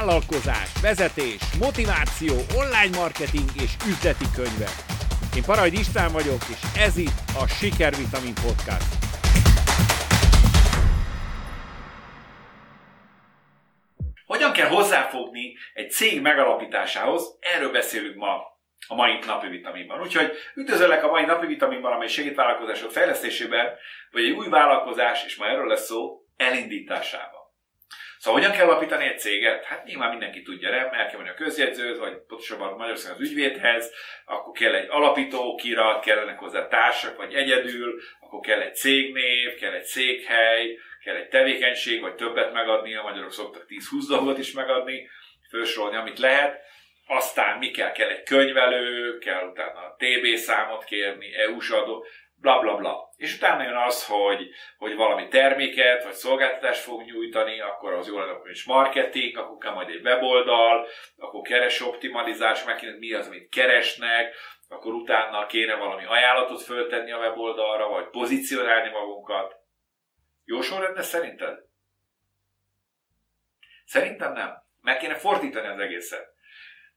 vállalkozás, vezetés, motiváció, online marketing és üzleti könyvek. Én Parajd István vagyok, és ez itt a Sikervitamin Podcast. Hogyan kell hozzáfogni egy cég megalapításához? Erről beszélünk ma a mai napi vitaminban. Úgyhogy üdvözöllek a mai napi vitaminban, amely segít vállalkozások fejlesztésében, vagy egy új vállalkozás, és ma erről lesz szó, elindításában. Szóval hogyan kell alapítani egy céget? Hát nyilván mindenki tudja, nem? El kell menni a közjegyzőt, vagy pontosabban Magyarországon az ügyvédhez, akkor kell egy alapító kirat, kellenek hozzá társak, vagy egyedül, akkor kell egy cégnév, kell egy székhely, kell egy tevékenység, vagy többet megadni, a magyarok szoktak 10-20 dolgot is megadni, felsorolni, amit lehet. Aztán mi kell? Kell egy könyvelő, kell utána a TB számot kérni, EU-s adó, bla bla bla. És utána jön az, hogy, hogy valami terméket vagy szolgáltatást fog nyújtani, akkor az jól akkor is marketing, akkor kell majd egy weboldal, akkor keres optimalizás, meg mi az, amit keresnek, akkor utána kéne valami ajánlatot föltenni a weboldalra, vagy pozícionálni magunkat. Jó sorrend szerinted? Szerintem nem. Meg kéne fordítani az egészet.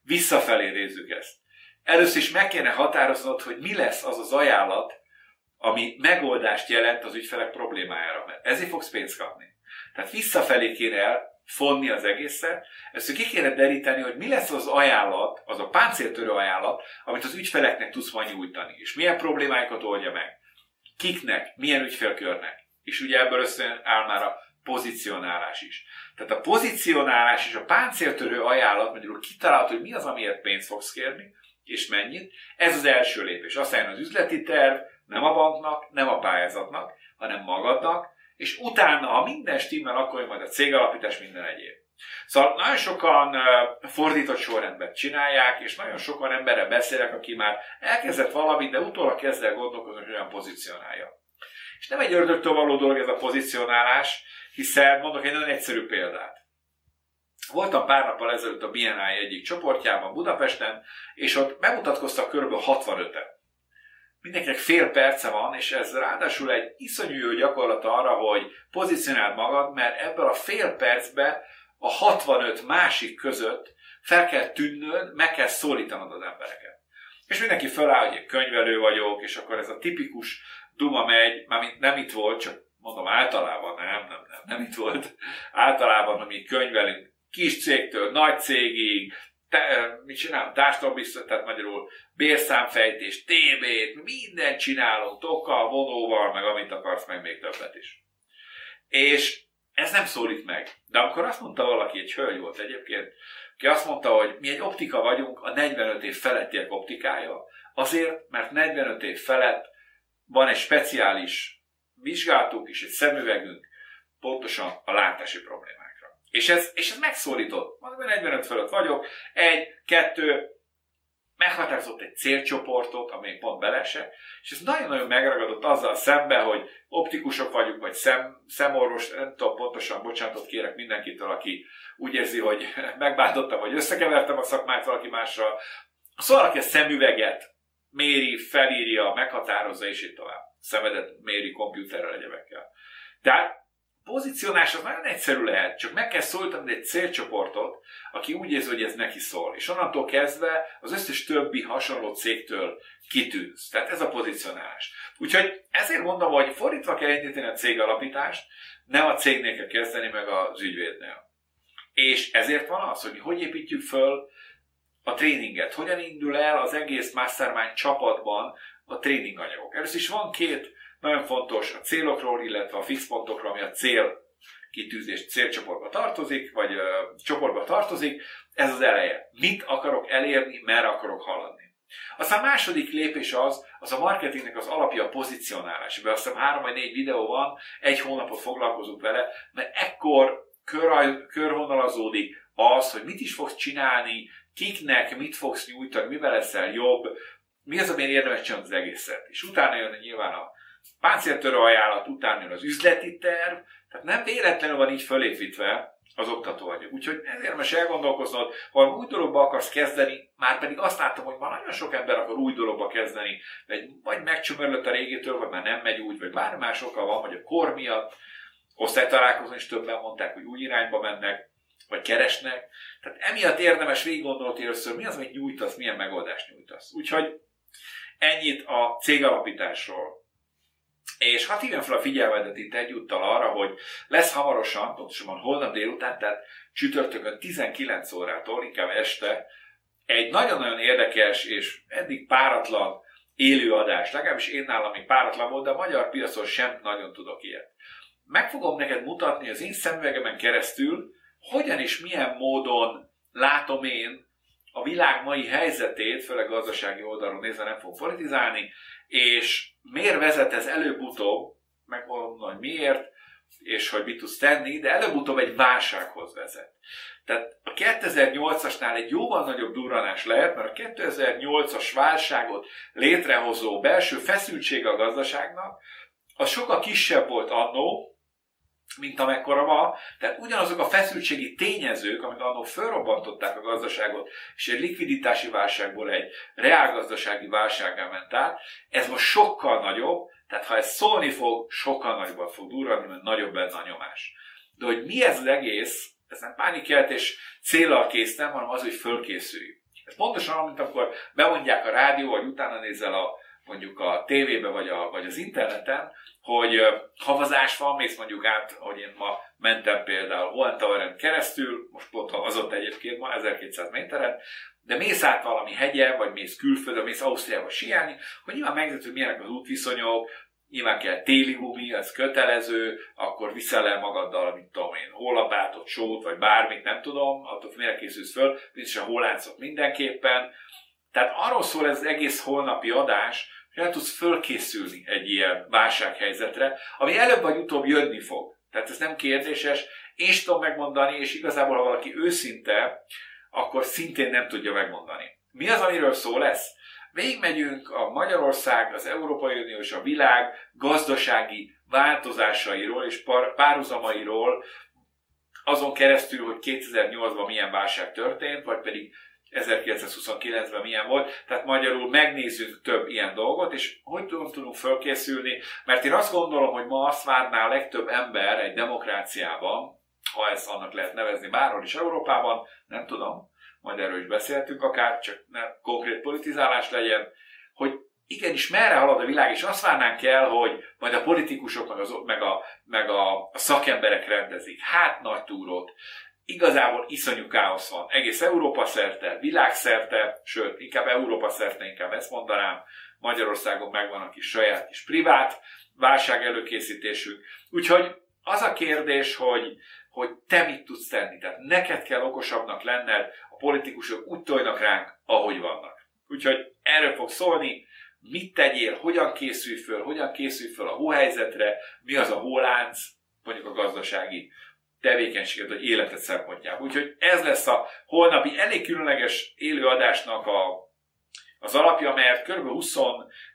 Visszafelé nézzük ezt. Először is meg kéne határoznod, hogy mi lesz az az ajánlat, ami megoldást jelent az ügyfelek problémájára, mert ezért fogsz pénzt kapni. Tehát visszafelé kéne elfonni az egészet, ezt ki kéne deríteni, hogy mi lesz az ajánlat, az a páncéltörő ajánlat, amit az ügyfeleknek tudsz majd nyújtani, és milyen problémáikat oldja meg. Kiknek, milyen ügyfélkörnek. És ugye ebből összejön áll már a pozicionálás is. Tehát a pozicionálás és a páncéltörő ajánlat, magyarul kitalálod, hogy mi az, amiért pénzt fogsz kérni, és mennyit. Ez az első lépés. Aztán az üzleti terv, nem a banknak, nem a pályázatnak, hanem magadnak, és utána, ha minden stimmel, akkor majd a cégalapítás minden egyéb. Szóval nagyon sokan fordított sorrendben csinálják, és nagyon sokan emberre beszélek, aki már elkezdett valamit, de utólag kezd el gondolkozni, hogy olyan pozícionálja. És nem egy ördögtől való dolog ez a pozicionálás, hiszen mondok egy nagyon egyszerű példát. Voltam pár nappal ezelőtt a BNI egyik csoportjában Budapesten, és ott bemutatkoztak kb. 65-en mindenkinek fél perce van, és ez ráadásul egy iszonyú jó gyakorlat arra, hogy pozícionáld magad, mert ebből a fél percben a 65 másik között fel kell tűnnöd, meg kell szólítanod az embereket. És mindenki feláll, hogy én könyvelő vagyok, és akkor ez a tipikus duma megy, már nem itt volt, csak mondom általában, nem, nem, nem, nem itt volt. Általában, ami könyvelünk kis cégtől nagy cégig, te, mit csinálunk, társadalombiztos, tehát magyarul bérszámfejtés, TB-t, mindent csinálunk, tokkal, vonóval, meg amit akarsz, meg még többet is. És ez nem szólít meg. De amikor azt mondta valaki, egy hölgy volt egyébként, aki azt mondta, hogy mi egy optika vagyunk, a 45 év felettiek optikája, azért, mert 45 év felett van egy speciális vizsgálatunk és egy szemüvegünk pontosan a látási problémák. És ez, és ez megszólított. Mondom, 45 fölött vagyok. Egy, kettő, meghatározott egy célcsoportot, amely pont belese, és ez nagyon-nagyon megragadott azzal szemben, hogy optikusok vagyunk, vagy szem, szemorvos, nem tudom pontosan, bocsánatot kérek mindenkitől, aki úgy érzi, hogy megbántottam, vagy összekevertem a szakmát valaki másra. Szóval, aki a szemüveget méri, felírja, meghatározza, és így tovább. Szemedet méri komputerrel, egyebekkel. Tehát pozícionás az nagyon egyszerű lehet, csak meg kell szólítani egy célcsoportot, aki úgy érzi, hogy ez neki szól. És onnantól kezdve az összes többi hasonló cégtől kitűnsz. Tehát ez a pozicionálás. Úgyhogy ezért mondom, hogy fordítva kell indítani a cég alapítást, nem a cégnél kell kezdeni, meg az ügyvédnél. És ezért van az, hogy hogy építjük föl a tréninget, hogyan indul el az egész mastermind csapatban a tréninganyagok. Először is van két nagyon fontos a célokról, illetve a fixpontokról, ami a cél kitűzés célcsoportba tartozik, vagy uh, csoportba tartozik, ez az eleje. Mit akarok elérni, merre akarok haladni. Aztán a második lépés az, az a marketingnek az alapja a pozicionálás. Ebben azt hiszem három vagy négy videó van, egy hónapot foglalkozunk vele, mert ekkor kör, körvonalazódik az, hogy mit is fogsz csinálni, kiknek mit fogsz nyújtani, mivel leszel jobb, mi az, amire érdemes csinálni az egészet. És utána jön nyilván a páncéltörő ajánlat után jön az üzleti terv, tehát nem véletlenül van így fölépítve az oktatóanyag. Úgyhogy ezért most elgondolkoznod, ha új dologba akarsz kezdeni, már pedig azt láttam, hogy már nagyon sok ember akar új dologba kezdeni, vagy, vagy megcsömörlött a régitől, vagy már nem megy úgy, vagy bármi más oka van, vagy a kor miatt, osztálytalálkozón is többen mondták, hogy új irányba mennek, vagy keresnek. Tehát emiatt érdemes végig gondolni először, mi az, amit nyújtasz, milyen megoldást nyújtasz. Úgyhogy ennyit a cégalapításról. És hát hívjam fel a figyelmedet itt egyúttal arra, hogy lesz hamarosan, pontosabban holnap délután, tehát csütörtökön 19 órától, inkább este, egy nagyon-nagyon érdekes és eddig páratlan élőadás, legalábbis én nálam még páratlan volt, de a magyar piacon sem nagyon tudok ilyet. Meg fogom neked mutatni az én szemüvegemen keresztül, hogyan és milyen módon látom én a világ mai helyzetét, főleg gazdasági oldalon nézve nem fog politizálni, és miért vezet ez előbb-utóbb, megmondom, hogy miért, és hogy mit tudsz tenni, de előbb-utóbb egy válsághoz vezet. Tehát a 2008-asnál egy jóval nagyobb durranás lehet, mert a 2008-as válságot létrehozó belső feszültség a gazdaságnak, az sokkal kisebb volt annó, mint amekkora ma. Tehát ugyanazok a feszültségi tényezők, amik annól felrobbantották a gazdaságot, és egy likviditási válságból egy reálgazdasági válsággá ment át, ez most sokkal nagyobb, tehát ha ez szólni fog, sokkal nagyobban fog durrani, mert nagyobb benne a nyomás. De hogy mi ez az egész, ez nem pánikeltés célral késztem, hanem az, hogy fölkészülj. Ez pontosan, mint akkor bemondják a rádió, vagy utána nézel a, mondjuk a tévébe, vagy, a, vagy az interneten, hogy havazás van, mész mondjuk át, hogy én ma mentem például Hohentaueren keresztül, most pont havazott egyébként ma 1200 méteren, de mész át valami hegye, vagy mész külföldre, mész Ausztriába siálni, hogy nyilván megnézed, hogy milyenek az útviszonyok, nyilván kell téli gumi, ez kötelező, akkor viszel el magaddal, mint tudom én, hollapátot, sót, vagy bármit, nem tudom, attól mire készülsz föl, biztos a holláncok mindenképpen. Tehát arról szól ez az egész holnapi adás, hogy el tudsz fölkészülni egy ilyen válsághelyzetre, ami előbb vagy utóbb jönni fog. Tehát ez nem kérdéses, én is tudom megmondani, és igazából, ha valaki őszinte, akkor szintén nem tudja megmondani. Mi az, amiről szó lesz? Végigmegyünk a Magyarország, az Európai Unió és a világ gazdasági változásairól és párhuzamairól, azon keresztül, hogy 2008-ban milyen válság történt, vagy pedig 1929-ben milyen volt, tehát magyarul megnézzük több ilyen dolgot, és hogy tudunk, fölkészülni, mert én azt gondolom, hogy ma azt várná a legtöbb ember egy demokráciában, ha ezt annak lehet nevezni bárhol is Európában, nem tudom, majd erről is beszéltünk akár, csak ne konkrét politizálás legyen, hogy igenis merre halad a világ, és azt várnánk el, hogy majd a politikusok, meg, az, meg, a, meg a, a szakemberek rendezik. Hát nagy túrót. Igazából iszonyú káosz van. Egész Európa szerte, világszerte, sőt, inkább Európa szerte, inkább ezt mondanám. Magyarországon megvan a kis saját kis privát válság előkészítésük. Úgyhogy az a kérdés, hogy, hogy te mit tudsz tenni. Tehát neked kell okosabbnak lenned, a politikusok úgy tojnak ránk, ahogy vannak. Úgyhogy erről fog szólni, mit tegyél, hogyan készülj föl, hogyan készülj föl a hóhelyzetre, mi az a hólánc, mondjuk a gazdasági tevékenységet, vagy életet szempontjából. Úgyhogy ez lesz a holnapi elég különleges élőadásnak a, az alapja, mert kb.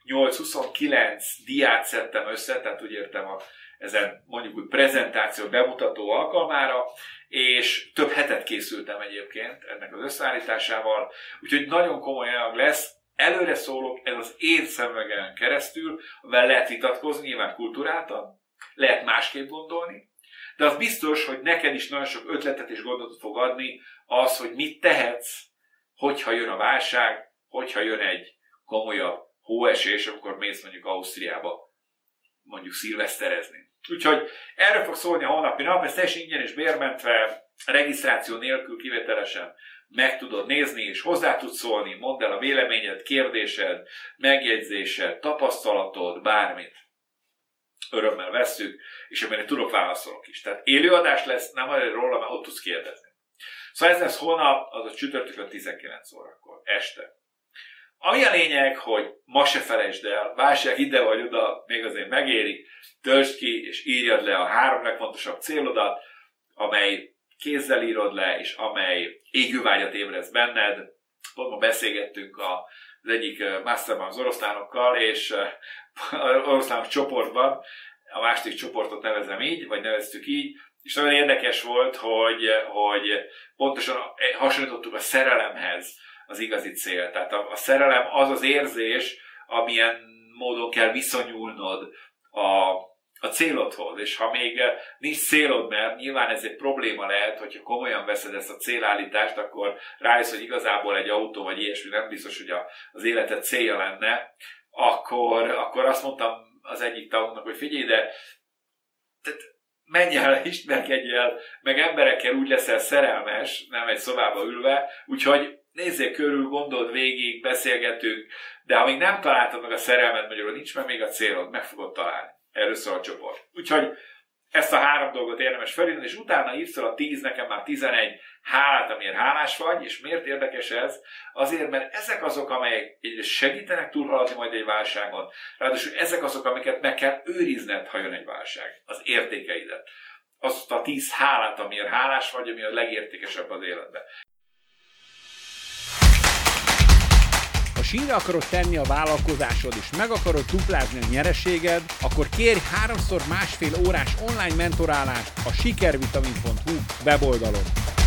28-29 diát szedtem össze, tehát úgy értem a ezen mondjuk úgy prezentáció, bemutató alkalmára, és több hetet készültem egyébként ennek az összeállításával, úgyhogy nagyon komoly anyag lesz, előre szólok, ez az én szemvegen keresztül, amivel lehet vitatkozni, nyilván kultúráltan, lehet másképp gondolni, de az biztos, hogy neked is nagyon sok ötletet és gondolatot fog adni az, hogy mit tehetsz, hogyha jön a válság, hogyha jön egy komolyabb hóesés, amikor mész mondjuk Ausztriába mondjuk szilveszterezni. Úgyhogy erről fog szólni a holnapi nap, ez teljesen ingyen és bérmentve, regisztráció nélkül kivételesen meg tudod nézni, és hozzá tudsz szólni, mondd el a véleményed, kérdésed, megjegyzésed, tapasztalatod, bármit. Örömmel vesszük, és amire tudok, válaszolok is. Tehát élőadás lesz, nem arra róla, mert ott tudsz kérdezni. Szóval ez lesz holnap, az a csütörtökön 19 órakor, este. Ami a lényeg, hogy ma se felejtsd el, válság ide vagy oda, még azért megéri, töltsd ki és írjad le a három legfontosabb célodat, amely kézzel írod le, és amely égővágyat ébreszt benned. Pont ma beszélgettünk az egyik masterban az oroszlánokkal, és az oroszlánok csoportban, a másik csoportot nevezem így, vagy neveztük így, és nagyon érdekes volt, hogy, hogy pontosan hasonlítottuk a szerelemhez az igazi cél. Tehát a, a szerelem az az érzés, amilyen módon kell viszonyulnod a, a célodhoz, és ha még nincs célod, mert nyilván ez egy probléma lehet, hogyha komolyan veszed ezt a célállítást, akkor rájössz, hogy igazából egy autó vagy ilyesmi nem biztos, hogy az életed célja lenne, akkor, akkor azt mondtam az egyik tagunknak, hogy figyelj, de tehát menj el, ismerkedj el, meg emberekkel úgy leszel szerelmes, nem egy szobába ülve, úgyhogy nézzél körül, gondold végig, beszélgetünk, de ha még nem találtad meg a szerelmet, magyarul nincs meg még a célod, meg fogod találni. Erről szól a csoport. Úgyhogy ezt a három dolgot érdemes felírni, és utána írsz a 10, nekem már 11 hálát, amiért hálás vagy, és miért érdekes ez? Azért, mert ezek azok, amelyek egyrészt segítenek túlhaladni majd egy válságon, ráadásul ezek azok, amiket meg kell őrizned, ha jön egy válság, az értékeidet. Azt a 10 hálát, amiért hálás vagy, ami a legértékesebb az életben. Sínre akarod tenni a vállalkozásod és meg akarod duplázni a nyereséged, akkor kérj háromszor másfél órás online mentorálást a sikervitamin.hu weboldalon.